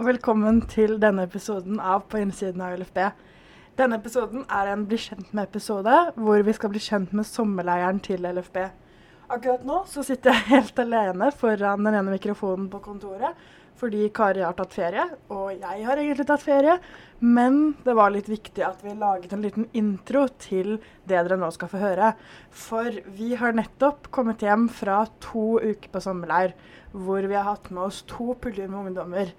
og velkommen til denne episoden av På innsiden av LFB. Denne episoden er en bli kjent med-episode, hvor vi skal bli kjent med sommerleiren til LFB. Akkurat nå så sitter jeg helt alene foran den ene mikrofonen på kontoret, fordi Kari har tatt ferie, og jeg har egentlig tatt ferie. Men det var litt viktig at vi laget en liten intro til det dere nå skal få høre. For vi har nettopp kommet hjem fra to uker på sommerleir, hvor vi har hatt med oss to puljer med ungdommer.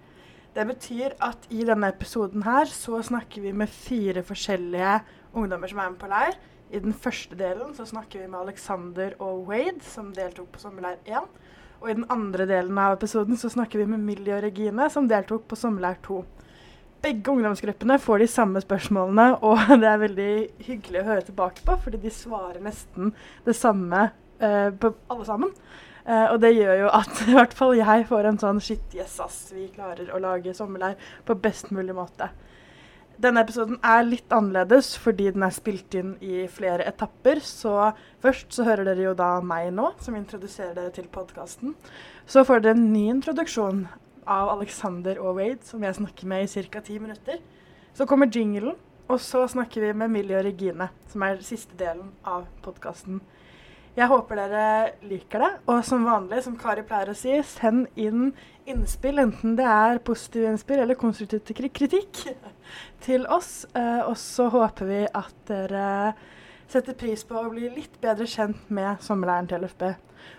Det betyr at i denne episoden her så snakker vi med fire forskjellige ungdommer som er med på leir. I den første delen så snakker vi med Alexander og Wade, som deltok på sommerleir 1. Og i den andre delen av episoden så snakker vi med Millie og Regine, som deltok på sommerleir 2. Begge ungdomsgruppene får de samme spørsmålene, og det er veldig hyggelig å høre tilbake på, fordi de svarer nesten det samme uh, på alle sammen. Uh, og det gjør jo at i hvert fall jeg får en sånn shit, yes ass, vi klarer å lage sommerleir på best mulig måte. Denne episoden er litt annerledes fordi den er spilt inn i flere etapper. Så først så hører dere jo da meg nå, som introduserer dere til podkasten. Så får dere en ny introduksjon av Alexander og Wade, som jeg snakker med i ca. ti minutter. Så kommer jinglen, og så snakker vi med Millie og Regine, som er siste delen av podkasten. Jeg håper dere liker det. Og som vanlig, som Kari pleier å si, send inn innspill, enten det er positive innspill eller konstruktiv kritikk, til oss. Eh, og så håper vi at dere setter pris på å bli litt bedre kjent med sommerleiren til LFB.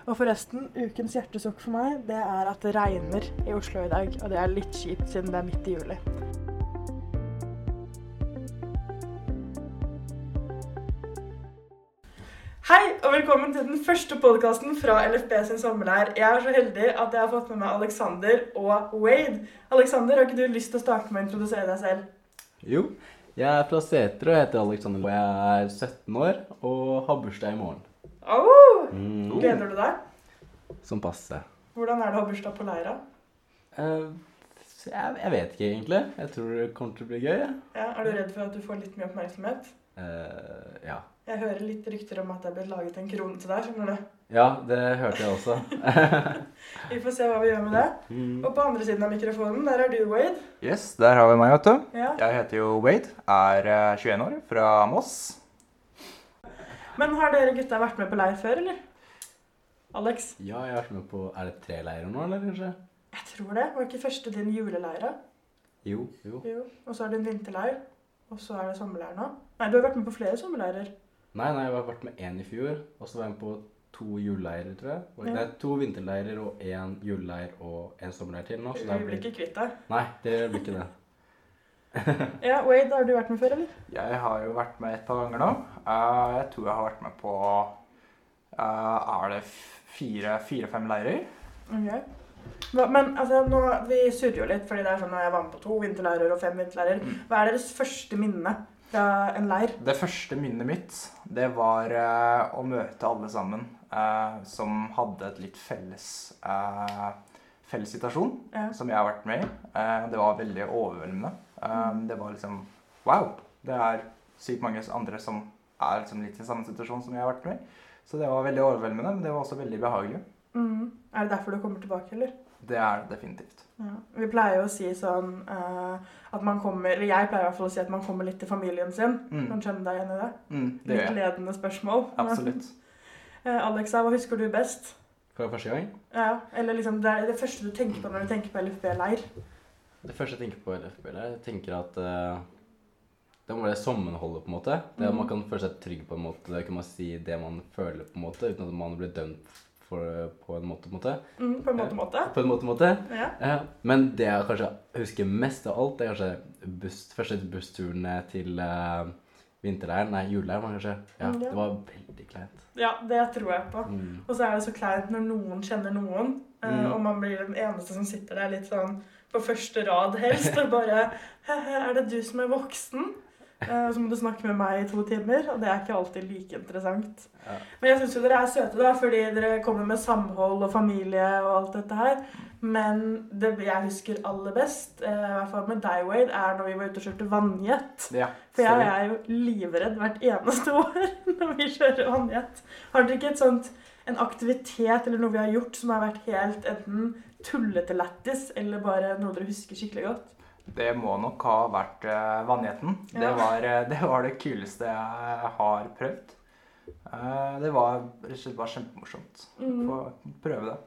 Og forresten, ukens hjertesukk for meg, det er at det regner i Oslo i dag. Og det er litt kjipt siden det er midt i juli. Hei og velkommen til den første podkasten fra LFB sin sommerleir. Jeg er så heldig at jeg har fått med meg Alexander og Wade. Alexander, har ikke du lyst til å starte med å introdusere deg selv? Jo. Jeg er fra Setre og heter Alexander. og Jeg er 17 år og har bursdag i morgen. Oh, mm. Gleder du deg? Som passe. Hvordan er det å ha bursdag på leira? Uh, jeg, jeg, vet ikke egentlig. Jeg tror det kommer til å bli gøy. Ja, er du redd for at du får litt mye oppmerksomhet? Uh, ja. Jeg hører litt rykter om at det er blitt laget en krone til deg. skjønner du? Ja, det hørte jeg også. vi får se hva vi gjør med det. Mm. Og på andre siden av mikrofonen, der er du, Wade. Yes, der har vi meg, vet du. Ja. Jeg heter jo Wade, er 21 eh, år, fra Moss. Men har dere gutta vært med på leir før, eller? Alex? Ja, jeg har vært med på Er det tre leirer nå, eller kanskje? Jeg tror det. Var ikke første din juleleire? Jo, jo. jo. Og så er det en vinterleir. Og så er det sommerleir nå. Nei, du har vært med på flere sommerleirer. Nei, nei, jeg har vært med én i fjor. Og så var jeg med på to juleleirer, tror jeg. Og, ja. Nei, to vinterleirer og én juleleir og én sommerleir til nå. Så vi blir ikke kvitt deg. Nei, det blir ikke det. ja, Wade, har du vært med før, eller? Jeg har jo vært med et par ganger nå. Uh, jeg tror jeg har vært med på uh, Er det fire-fem fire, leirer? Okay. Hva, men altså, nå, vi surrer jo litt, fordi det er sånn at jeg var med på to vinterleirer og fem vinterleirer. Mm. Hva er deres første minne fra en leir? Det første minnet mitt, det var uh, å møte alle sammen uh, som hadde et litt felles uh, felles situasjon ja. som jeg har vært med i. det var veldig overveldende. Mm. Det var liksom Wow! Det er sykt mange andre som er liksom litt i samme situasjon som jeg har vært med i. Så det var veldig overveldende, men det var også veldig behagelig. Mm. Er det derfor du kommer tilbake, eller? Det er det definitivt. Ja. Vi pleier jo å si sånn uh, at man kommer Eller jeg pleier i hvert fall å si at man kommer litt til familien sin. Mm. Kan kjenne deg igjen i det? Mm, det litt ledende spørsmål. Absolutt. uh, Alexa, hva husker du best? Fra første gang? Ja, Eller liksom det, det første du tenker på når du tenker på LFB-leir? Det første jeg tenker på LFB-leir, jeg tenker at uh, det må være sammenholdet, på en måte. Det at Man mm. kan føle seg trygg på en måte. Det kan man si det man føler, på en måte, uten at man blir dømt for, på en måte, måte. Mm, på en måte, måte. På en måte, måte. Ja. Ja. Men det jeg kanskje husker mest av alt, det er kanskje buss, første bussturen til uh, vinterleiren, nei, juleleiren kanskje. Ja, mm, ja, Det var veldig kleint. Ja, det tror jeg på. Mm. Og så er det så kleint når noen kjenner noen, uh, og man blir den eneste som sitter der litt sånn på første rad helst, og bare Er det du som er voksen? Uh, så må du snakke med meg i to timer, og det er ikke alltid like interessant. Ja. Men jeg syns jo dere er søte, da, fordi dere kommer med samhold og familie og alt dette her. Men det jeg husker aller best, uh, i hvert fall med deg, Wade, er når vi var ute og kjørte vannjet. Ja, For jeg er jo livredd hvert eneste år når vi kjører vannjet. Har dere ikke et sånt en aktivitet eller noe vi har gjort som har vært helt enten tullete lættis eller bare noe dere husker skikkelig godt? Det må nok ha vært uh, vannheten. Ja. Det, var, uh, det var det kuleste jeg har prøvd. Uh, det var rett og slett bare kjempemorsomt. Mm. Få prøve det.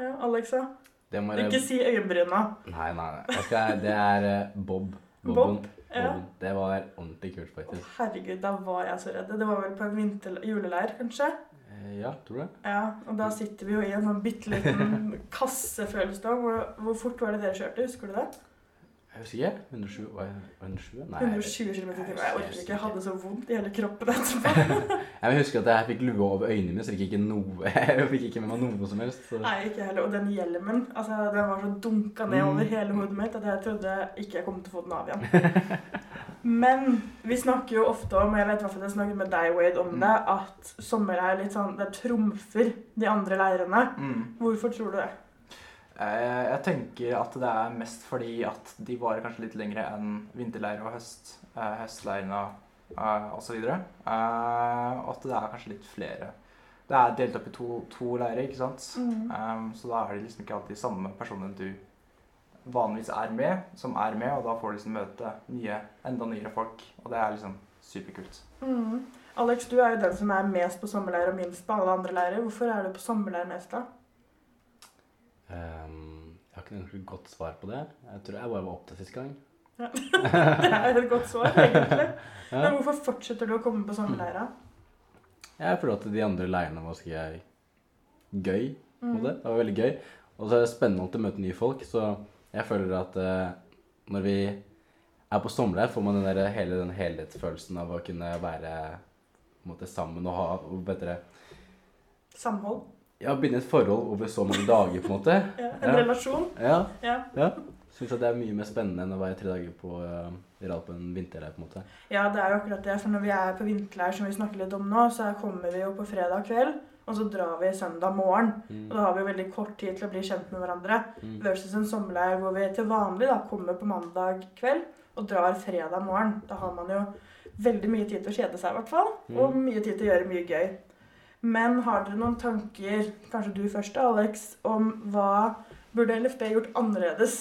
Ja, Alexa? Det må jeg Ikke si øyenbryna. Nei, nei. nei. Jeg skal, det er uh, Bob. Bob, Bobben. ja. Bobben. Det var ordentlig kult, Å, faktisk. herregud, da var jeg så redd. Det var vel på en vinter juleleir, kanskje? Eh, Ja, tror du det? Ja, og da sitter vi jo i en sånn bitte liten kasse, føles det som. Hvor, hvor fort var det dere kjørte? Husker du det? Jeg husker ikke. 107? Var jeg 107? Nei. 120 km i timen. Jeg orker ikke. Jeg hadde så vondt i hele kroppen etterpå. Jeg vil huske at jeg fikk lue over øynene mine, så jeg fikk ikke noe Jeg fikk ikke med meg noe som helst. Så. Nei, ikke heller. Og den hjelmen, altså, den var så dunka ned Mm. over hele hodet mitt at jeg trodde ikke jeg kom til å få den av igjen. Men vi snakker jo ofte om, jeg vet i at jeg snakket med deg, Wade, om det, at sommer er litt sånn Det trumfer de andre leirene. Mm. Hvorfor tror du det? Eh, Jeg tenker at det er mest fordi at de varer kanskje litt lengre enn vinterleir og høst, eh, høstleirene eh, osv. Eh, og at det er kanskje litt flere. Det er delt opp i to, to leirer, ikke sant? Mm. Um, så da er det liksom ikke alltid samme personen du vanligvis er med, som er med, og da får du liksom møte nye, enda nyere folk. Og det er liksom superkult. Mm. Alex, du er jo den som er mest på sommerleir og minst på alle andre leirer. Hvorfor er du på sommerleir mest, da? Ehm, jeg har ikke noe godt svar på det. Jeg tror jeg bare var opptatt sist gang. Det er et godt svar, egentlig. Ja. Men hvorfor fortsetter du å komme på sommerleira? Jeg føler at de andre leirene var ganske gøy. Mm. Det var veldig gøy. Og så er det spennende alltid å møte nye folk, så jeg føler at uh, når vi er på sommerleir, får man den der, hele den helhetsfølelsen av å kunne være måte, sammen og ha og vet Samhold? Ja, binde et forhold over så mange dager, på en måte. Ja, en Ja. relasjon? Ja, Ja. ja. Syns at det er mye mer spennende enn å være tre dager på uh, på en vinterleir, på en måte. ja, det er jo akkurat det. For når vi er på vinterleir, som vi snakker litt om nå, så kommer vi jo på fredag kveld, og så drar vi søndag morgen. Mm. Og da har vi jo veldig kort tid til å bli kjent med hverandre. Mm. Versus en sommerleir hvor vi til vanlig da kommer på mandag kveld og drar fredag morgen. Da har man jo veldig mye tid til å kjede seg, i hvert fall. Mm. Og mye tid til å gjøre mye gøy. Men har dere noen tanker, kanskje du først, Alex, om hva burde LFB gjort annerledes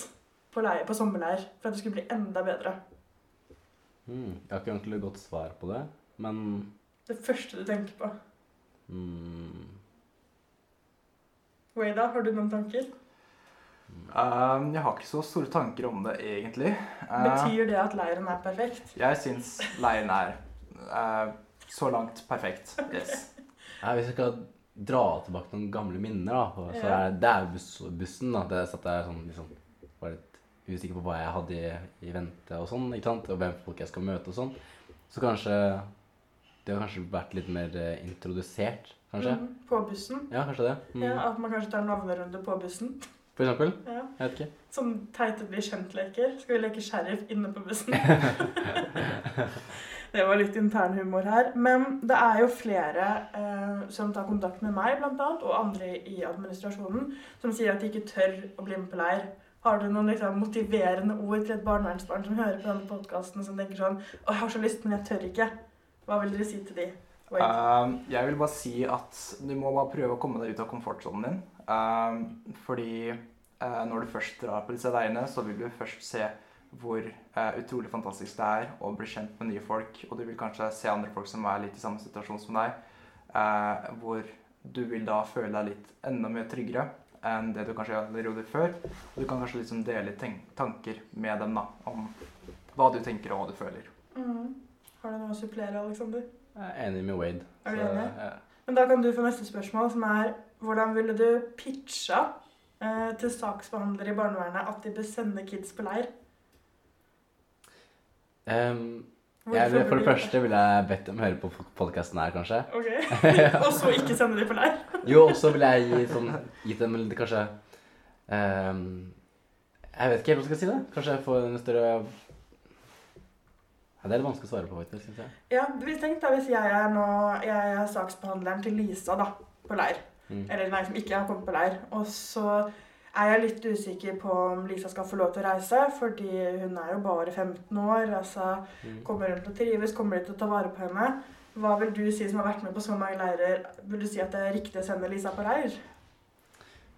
på leie på sommerleir for at det skulle bli enda bedre? Mm. Jeg har ikke ordentlig godt svar på det, men Det første du tenker på. mm, Wada, har du noen tanker? Um, jeg har ikke så store tanker om det, egentlig. Eh, Betyr det at leiren er perfekt? jeg syns leiren er uh, så langt perfekt. Yes. ja, Hvis jeg skal dra tilbake noen gamle minner, da, så er det er buss, bussen. da, det satt jeg sånn, liksom, var litt usikker på hva jeg hadde i, i vente og sånn, ikke sant, og hvem folk jeg skal møte og sånn. Så kanskje det har kanskje vært litt mer eh, introdusert, kanskje. Mm, På bussen? Ja, kanskje det. Mm. Ja, At man kanskje tar navnerunde på bussen? For eksempel. Ja. Jeg vet ikke. Sånn teite bli kjent-leker. Skal vi leke sheriff inne på bussen? det var litt internhumor her. Men det er jo flere eh, som tar kontakt med meg, blant annet, og andre i administrasjonen, som sier at de ikke tør å bli med på leir. Har du noen liksom, motiverende ord til et barnevernsbarn som hører på denne podkasten, som tenker sånn Å, jeg har så lyst, men jeg tør ikke. Hva vil dere si til de? Um, jeg vil bare si at du må bare prøve å komme deg ut av komfortsonen din. Uh, fordi uh, når du først drar på disse veiene, så vil du først se hvor eh, utrolig fantastisk det er å bli kjent med nye folk. Og du vil kanskje se andre folk som er litt i samme situasjon som deg. eh, hvor du vil da føle deg litt enda mye tryggere enn det du kanskje gjorde før. Og du kan kanskje liksom dele tanker med dem da, om hva du tenker og hva du føler. Mhm. Har du noe å supplere, Aleksander? Jeg er enig med Wade. Er du Så, enig? ja. Men da kan du få neste spørsmål, som er hvordan ville du pitcha eh, til saksbehandlere i barnevernet at de bør sende kids på leir? Hvorfor jeg, for det første ville jeg bedt dem høre på podkasten her, kanskje. Ok. Og så ikke sende dem på leir? Jo, og så ville jeg gi sånn, gitt dem litt kanskje um, Jeg vet ikke helt hva jeg skal si, det. Kanskje få en større ja, Det er litt vanskelig å svare på, faktisk. Synes jeg. Ja, tenk da, hvis jeg er nå Jeg er saksbehandleren til Lisa da, på leir. Mm. Eller nei, som ikke har kommet på leir. Og så er jeg litt usikker på om Lisa skal få lov til å reise, fordi hun er jo bare 15 år. altså Mm. Kommer hun til å trives? Kommer de til å ta vare på henne? hva vil du si som har vært med på så mange leirer? Vil du si at det er riktig å sende Lisa på leir?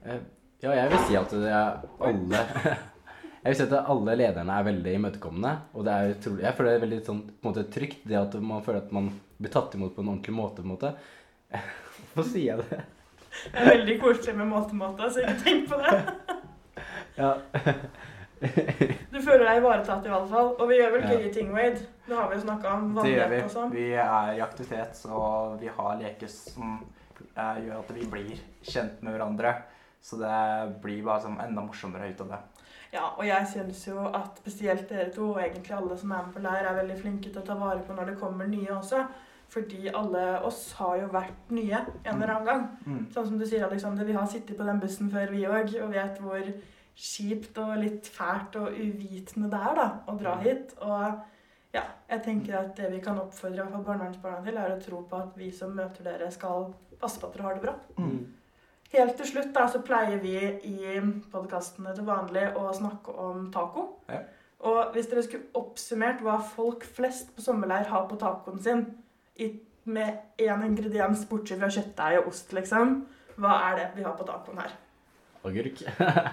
Eh, Ja, jeg vil si at det alle Jeg vil si at alle lederne er veldig imøtekommende. Og det er utrolig Jeg føler det er veldig sånn, på en måte trygt, det at man føler at man blir tatt imot på en ordentlig måte. på en måte. Hvorfor sier jeg det? Det er veldig koselig med måte-måte, så ikke tenk på det. Ja. Du føler deg ivaretatt i alle fall. Og vi gjør vel Ja. ting, Wade. Det har vi jo snakka om. Det gjør vi. Og sånn. Vi er i aktivitet, og vi har leker som eh, gjør at vi blir kjent med hverandre. Så det blir bare sånn enda morsommere ut av det. Ja, og jeg syns jo at spesielt dere to, og egentlig alle som er med på leir, er veldig flinke til å ta vare på når det kommer nye også. Fordi alle oss har jo vært nye en eller annen gang. Mm. Sånn som du sier, Alexander, vi har sittet på den bussen før, vi òg, og vet hvor kjipt og litt fælt og uvitende det er da, å dra hit. Og ja, jeg tenker at det vi kan oppfordre i hvert fall barnevernsbarna til, er å tro på at vi som møter dere, skal passe på at dere har det bra. Mm. Helt til slutt da, så pleier vi i podkastene til vanlig å snakke om taco. Ja. Og hvis dere skulle oppsummert hva folk flest på sommerleir har på tacoen sin, med én ingrediens bortsett fra kjøttdeig og ost, liksom, hva er det vi har på tacoen her? Agurk.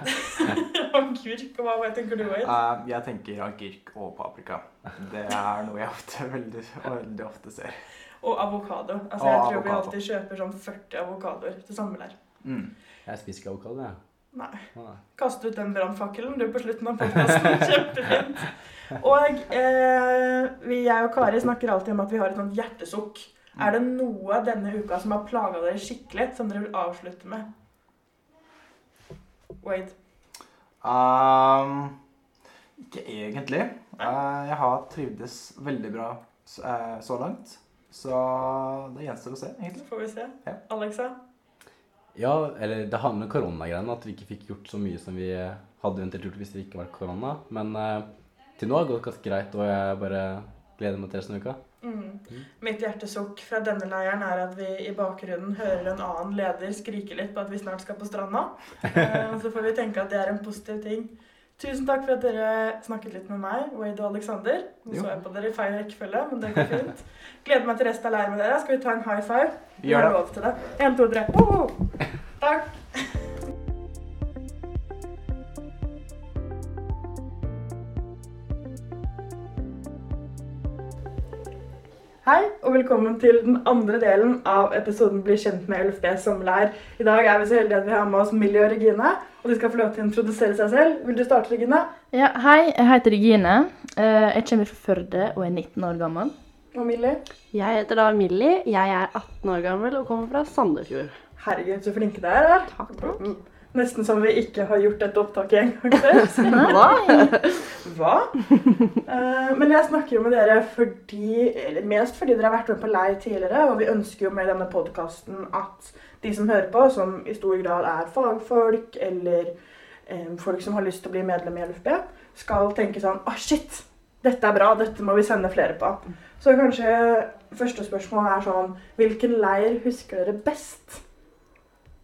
Agurk, og hva tenker du, Wade? Uh, jeg tenker agurk og paprika. Det er noe jeg ofte, veldig, veldig ofte ser. Og avokado. Altså, Og jeg tror vi alltid kjøper sånn 40 avokadoer til sommerleir. Mm. Jeg spiser ikke avokado, jeg. Nei. Kaste ut den brannfakkelen du på slutten av podkasten. Kjempefint. Og eh, vi, jeg og Kari snakker alltid om at vi har et sånt hjertesukk. Er det noe denne uka som har plaga dere skikkelig, som dere vil avslutte med? Wade. Um, ikke egentlig. Uh, jeg har trivdes veldig bra eh, så langt. Så det gjenstår å se, egentlig. Så får vi se. Ja. Alexa? Ja, eller det handler om koronagreiene, at vi ikke fikk gjort så mye som vi hadde eventuelt gjort hvis det ikke var korona. Men eh, til nå har gått ganske greit, og jeg bare gleder meg til resten av uka. Mm. Mitt hjertesukk fra denne leiren er at vi i bakgrunnen hører en annen leder skrike litt på at vi snart skal på stranda. Eh, Så får vi tenke at det er en positiv ting. Tusen takk for at dere snakket litt med meg, Wade og Alexander. Nå så jeg på dere i feil rekkefølge, men det går fint. Gleder meg til resten av leiren med dere. Skal vi ta en high five? Vi har lov til det. En, to, tre. Takk. Hei, og velkommen til den andre delen av episoden Bli kjent med LFB sommerleir. I dag er vi så heldige at vi har med oss Millie og Regine, og de skal få lov til å introdusere seg selv. Vil du starte, Regine? Ja, hei, jeg heter Regine. Eh, Jeg kommer fra Førde og er 19 år gammel. Og Millie? Jeg heter da Millie. Jeg er 18 år gammel og kommer fra Sandefjord. Herregud, så flinke dere er. Takk, takk. Nesten som vi ikke har gjort dette opptaket en gang før. Hva? Hva? Uh, men jeg snakker jo med dere fordi, eller mest fordi dere har vært med på leir tidligere, og vi ønsker jo med denne podkasten at de som hører på, som i stor grad er fagfolk eller um, folk som har lyst til å bli medlem i LFB, skal tenke sånn Å, shit! Dette er bra, dette må vi sende flere på. Så kanskje første spørsmål er sånn Hvilken leir husker dere best?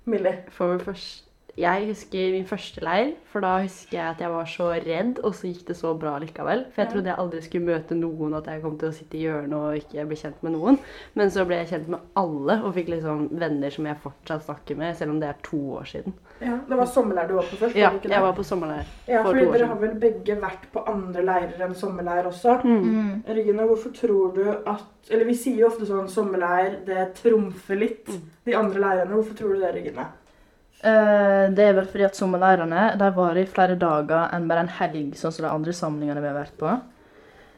Millie. Får vi først- jeg husker min første leir, for da husker jeg at jeg var så redd, og så gikk det så bra likevel. For jeg trodde jeg aldri skulle møte noen, at jeg kom til å sitte i hjørnet og ikke bli kjent med noen. Men så ble jeg kjent med alle, og fikk liksom venner som jeg fortsatt snakker med, selv om det er to år siden. Ja, Det var sommerleir du var på først? Ja, jeg var på sommerleir. Ja, for fordi to år dere har vel begge vært på andre leirer enn sommerleir også. Mm. Mm. Regine, hvorfor tror du at Eller vi sier jo ofte sånn sommerleir, det trumfer litt Mm. de andre leirene. Hvorfor tror du det, Regine? Eh, Det er vel fordi at sommerleirene de varer i flere dager enn bare en helg, sånn som de andre samlingene vi har vært på.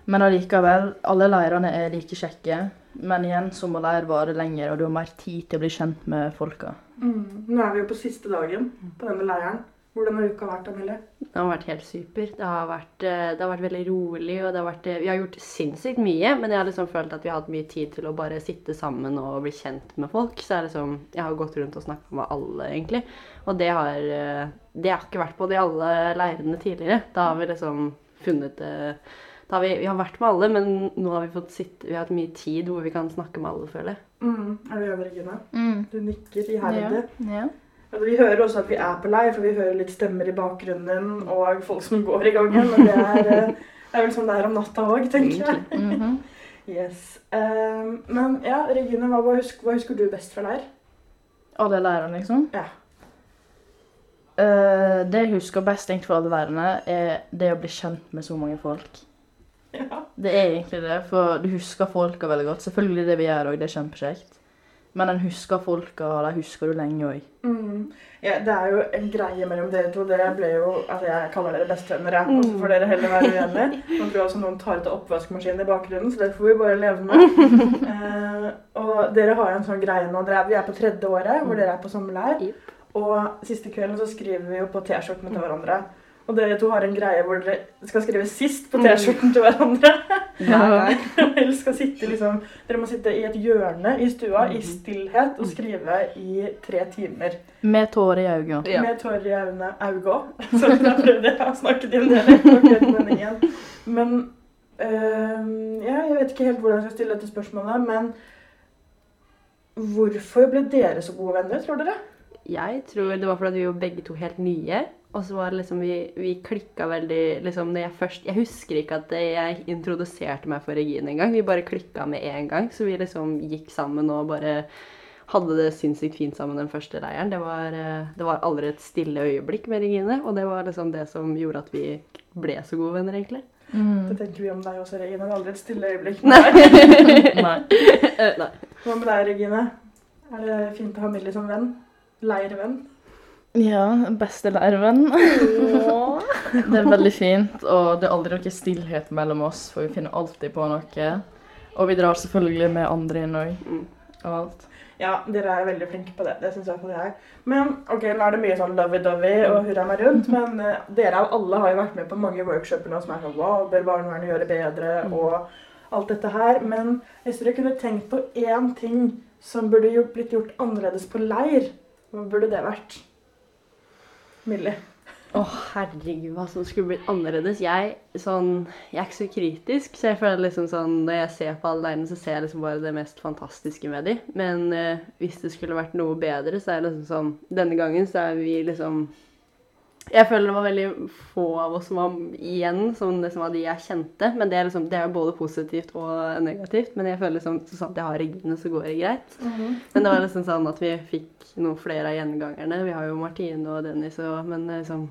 Men allikevel, alle leirene er like kjekke. Men igjen, sommerleir varer lenger, og du har mer tid til å bli kjent med folka. Mm. Nå er vi jo på siste dagen på denne leiren. Hvordan har uka vært, Emilie? Det har vært helt super. Det har vært, eh, det har vært veldig rolig, og det har vært, eh, vi har gjort sinnssykt mye, men jeg har liksom følt at vi har hatt mye tid til å bare sitte sammen og bli kjent med folk. Så jeg, liksom, jeg har gått rundt og snakka med alle, egentlig. Og det har, eh, det har ikke vært på de alle leirene tidligere. Da har vi liksom funnet da har vi, vi har vært med alle, men nå har vi fått sitte, vi har hatt mye tid hvor vi kan snakke med alle, føler jeg. Mm. Er du enig, Regine? Mm. Du nikker iherdig. Ja. ja. Altså, vi hører også at vi er på leir, for vi hører litt stemmer i bakgrunnen og folk som går i gangen. Og det er, eh, det er vel sånn det er om natta òg, tenker jeg. Mhm. Yes. Um, men ja, Regine, hva, hva, husker, hva husker du best fra leir? Alle leiren, liksom? Ja. Uh, det jeg husker best egentlig fra alle leirene, er det å bli kjent med så mange folk. Ja. Det er egentlig det, for du husker folka veldig godt. Selvfølgelig det vi gjør òg, det er kjempekjekt. Men en husker folka, og de husker du lenge òg. Mm. ja. Det er jo en greie mellom dere to. Dere ble jo Altså, jeg kaller dere bestevenner, jeg. Og så får dere heller være uenige. Nå tror jeg også noen tar ut oppvaskmaskinen i bakgrunnen, så det får vi bare leve med. Eh, og dere har jo en sånn greie nå. Dere er, vi er på tredje året, hvor dere er på sommerleir. Og siste kvelden så skriver vi jo på T-skjortene til hverandre. Og dere to har en greie hvor dere skal skrive sist på T-skjorten til hverandre. Eller skal sitte liksom Dere må sitte i et hjørne i stua i stillhet og skrive i tre timer. Med tårer i øynene. Ja. Med tårer i øynene. Auga. Så da prøvde jeg å snakke til meningen. Men øh, ja, jeg vet ikke helt hvordan jeg skal stille dette spørsmålet, men hvorfor ble dere så gode venner, tror dere? Jeg tror det var fordi vi var begge to helt nye. Og så var det liksom vi, vi klikka veldig liksom når Jeg først, jeg husker ikke at jeg introduserte meg for Regine engang. Vi bare klikka med en gang. Så vi liksom gikk sammen og bare hadde det sinnssykt fint sammen den første leiren. Det var, eh, det var aldri et stille øyeblikk med Regine. Og det var liksom det som gjorde at vi ble så gode venner, egentlig. Det tenker vi om deg også, Regine. Det er aldri et stille øyeblikk. Nei. Eh, nei. Hva med deg, Regine? Er det fint å ha Millie som venn? Leirvenn? Ja, beste leirvenn. Det er veldig fint, og det er aldri noe stillhet mellom oss, for vi finner alltid på noe. Og vi drar selvfølgelig med andre inn òg. Mm. Og alt. Ja, dere er veldig flinke på det. Det syns i hvert jeg. Men ok, nå er det mye sånn lovey-dovey og hurra meg rundt, men uh, dere alle har jo vært med på mange workshoper nå som er sånn wow, bør barnevernet gjøre bedre, og alt dette her. Men hvis dere kunne tenkt på én ting som burde gjort, blitt gjort annerledes på leir, hva burde det vært? Millie. Å, herregud, hva som skulle blitt annerledes. Jeg, sånn, jeg er ikke så kritisk, så jeg føler liksom sånn Når jeg ser på alle leirene, så ser jeg liksom bare det mest fantastiske med de. Men eh, hvis det skulle vært noe bedre, så er det liksom sånn Denne gangen så er vi liksom Jeg føler det var veldig få av oss som var igjen som det som var de jeg kjente. Men det er liksom, det er jo både positivt og negativt. Men jeg føler liksom så at jeg har Regine, så går det greit. Men det var liksom sånn at vi fikk noen flere av gjengangerne. Vi har jo Martine og Dennis, og, men liksom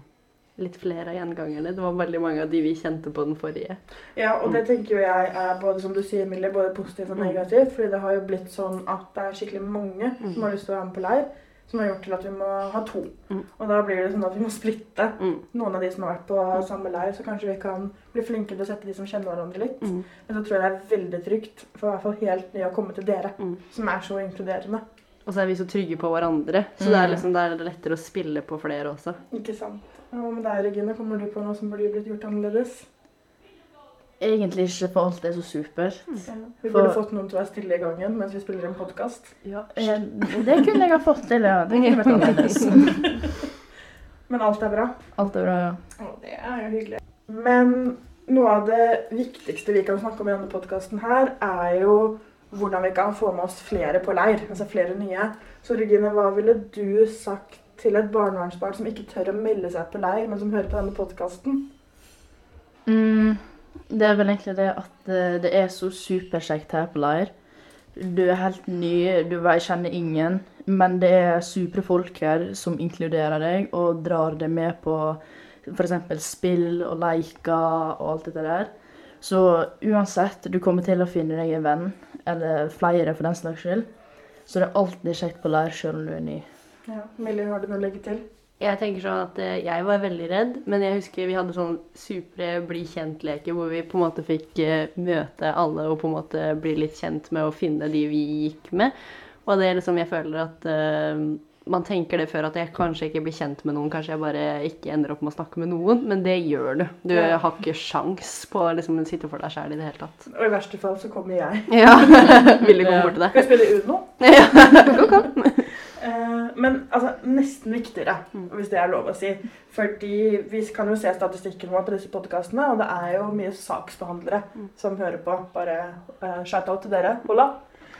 litt flere av gjengangerne. Det var veldig mange av de vi kjente på den forrige. Ja, og det tenker jo jeg er både som du sier, Mille, både positivt og negativt. fordi det har jo blitt sånn at det er skikkelig mange som har lyst til å være med på leir. Som har gjort til at vi må ha to. Mm. Og da blir det sånn at vi må splitte Mm. noen av de som har vært på samme leir. Så kanskje vi kan bli flinke til å sette de som kjenner hverandre litt. Mm. Men så tror jeg det er veldig trygt for i hvert fall helt nye å komme til dere, Mm. som er så inkluderende. Og så er vi så trygge på hverandre, så det er liksom det er lettere å spille på flere også. Ikke sant? Og med deg, Regine, kommer du på noe som burde blitt gjort annerledes? Egentlig ikke, for alt er så supert. Mm. Vi For- burde fått noen til å være stille i gangen mens vi spiller en podkast. Ja. Eh, Det kunne jeg ha fått til, ja. Det kunne vært annerledes. Men alt er bra. Alt er bra, ja. Å, det er jo hyggelig. Men noe av det viktigste vi kan snakke om i denne podkasten her, er jo hvordan vi kan få med oss flere på leir. Altså flere nye. Så Regine, hva ville du sagt til et barnevernsbarn som ikke tør å melde seg på leir, men som hører på denne podkasten? Mm, det er vel egentlig det at eh, det er så superkjekt her på leir. Du er helt ny, du kjenner ingen, men det er supre folk her som inkluderer deg og drar deg med på f.eks. spill og leker og alt dette der. Så uansett, du kommer til å finne deg en venn, eller flere for den slags skyld. Så det er alltid kjekt på leir selv om du er ny. Ja. Millie, har du noe å legge til? Jeg tenker sånn at eh, jeg var veldig redd, men jeg husker vi hadde sånn supre bli kjent-leker hvor vi på en måte fikk eh, møte alle og på en måte bli litt kjent med å finne de vi gikk med. Og det er liksom, jeg føler at uh, man tenker det før at jeg kanskje ikke blir kjent med noen, kanskje jeg bare ikke ender opp med å snakke med noen, men det gjør du. Du Ja. har ikke sjans på å liksom, sitte for deg sjæl i det hele tatt. Og i verste fall så kommer jeg. Ja, Vil du komme bort til deg? Skal vi spille Uno? deg? Eh, men altså, nesten viktigere, Mm. hvis det er lov å si. Fordi vi kan jo se statistikken vår på disse podkastene, og det er jo mye saksbehandlere Mm. som hører på. Bare uh, shout-out til dere. Hola.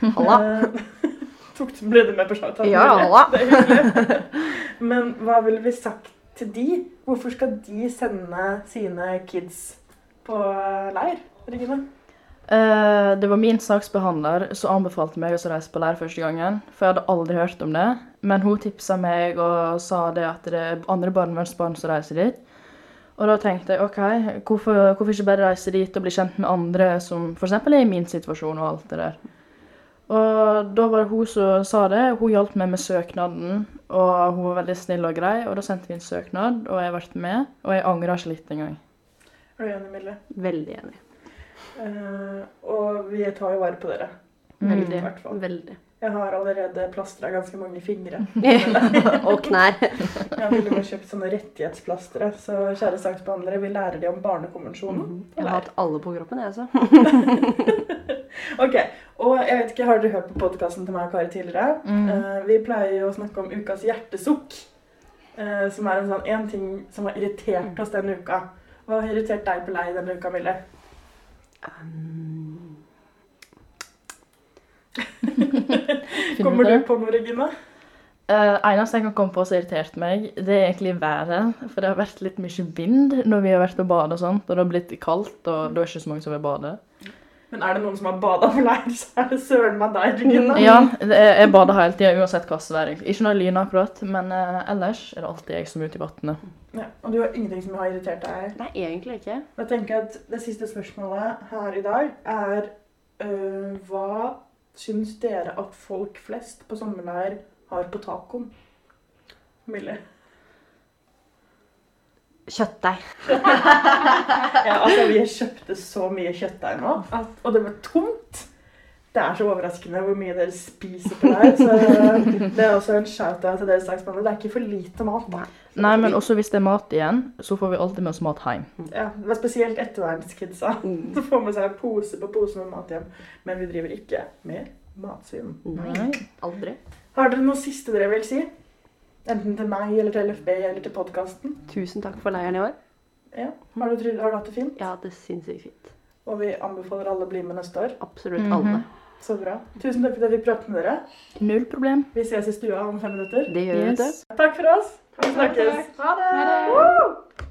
Halla. Eh, tok ble du med på shout-out? Ja, halla. Men hva ville vi sagt til de? Hvorfor skal de sende sine kids på eh, leir, Regine? Eh, det var min saksbehandler som anbefalte meg å reise på leir første gangen. For jeg hadde aldri hørt om det. Men hun tipsa meg og sa det at det er andre barnevernsbarn som reiser dit. Og da tenkte jeg OK, hvorfor, hvorfor ikke bare reise dit og bli kjent med andre som f.eks. er i min situasjon og alt det der. Og da var det hun som sa det. Hun hjalp meg med søknaden, og hun var veldig snill og grei. Og da sendte vi en søknad, og jeg ble med. Og jeg angrer ikke litt engang. Er du enig, Mille? Veldig enig. Eh, og vi tar jo vare på dere. Veldig. I hvert fall. Veldig. Jeg har allerede plastra ganske mange fingre. Og knær. Jeg ville bare kjøpt sånne rettighetsplastre. Så kjære saksbehandlere, vi lærer de om Barnekonvensjonen. Jeg har hatt alle på kroppen, jeg, også. Ok, og jeg vet ikke, Har dere hørt på podkasten til meg og Kari tidligere? Eh, vi pleier jo å snakke om ukas hjertesukk. Uh, som er en sånn én ting som har irritert oss denne uka. Hva har irritert deg på lei denne uka, Mille? Um, Kommer du på noe, Regina? Uh, eneste jeg kan komme på som har irritert meg, det er egentlig været. For det har vært litt mye vind når vi har vært og badet og sånt, og det har blitt kaldt, og da er det ikke så mange som vil bade. Men er det noen som har bada på leir, så er det søren meg deg. Ja, jeg bader hele tida uansett hva som er. Ikke når det akkurat, men eh, ellers er det alltid jeg som er ute i vannet. Ja, og du har ingenting som har irritert deg? nei, egentlig ikke. Jeg tenker at Det siste spørsmålet her i dag er øh, Hva syns dere at folk flest på sommerleir har på tacoen? Millie? Kjøttdeig. Ja, altså, vi kjøpte så mye kjøttdeig nå, at, og det var tomt. Det er så overraskende hvor mye dere spiser på der. Så det er også en shout-out til dere saksbehandlere. Det er ikke for lite mat. da. Nei, men også hvis det er mat igjen, så får vi alltid med oss mat hjem. Ja, det var spesielt ettervernskidsa. Så får med seg pose på pose med mat hjem. Men vi driver ikke med matsvinn. Nei, aldri. Har dere noe siste dere vil si? Enten til meg eller til LFB eller til podkasten? Tusen takk for leiren i år. Ja. Har, du, har du hatt det fint? Ja, det er det sinnssykt fint. Og vi anbefaler alle å bli med neste år. Absolutt Mhm. alle. Så bra. Tusen takk for at jeg fikk prate med dere. Null problem. Vi ses i stua om fem minutter. Det gjør vi. Yes. Takk for oss. Vi snakkes. Ha det. Woo!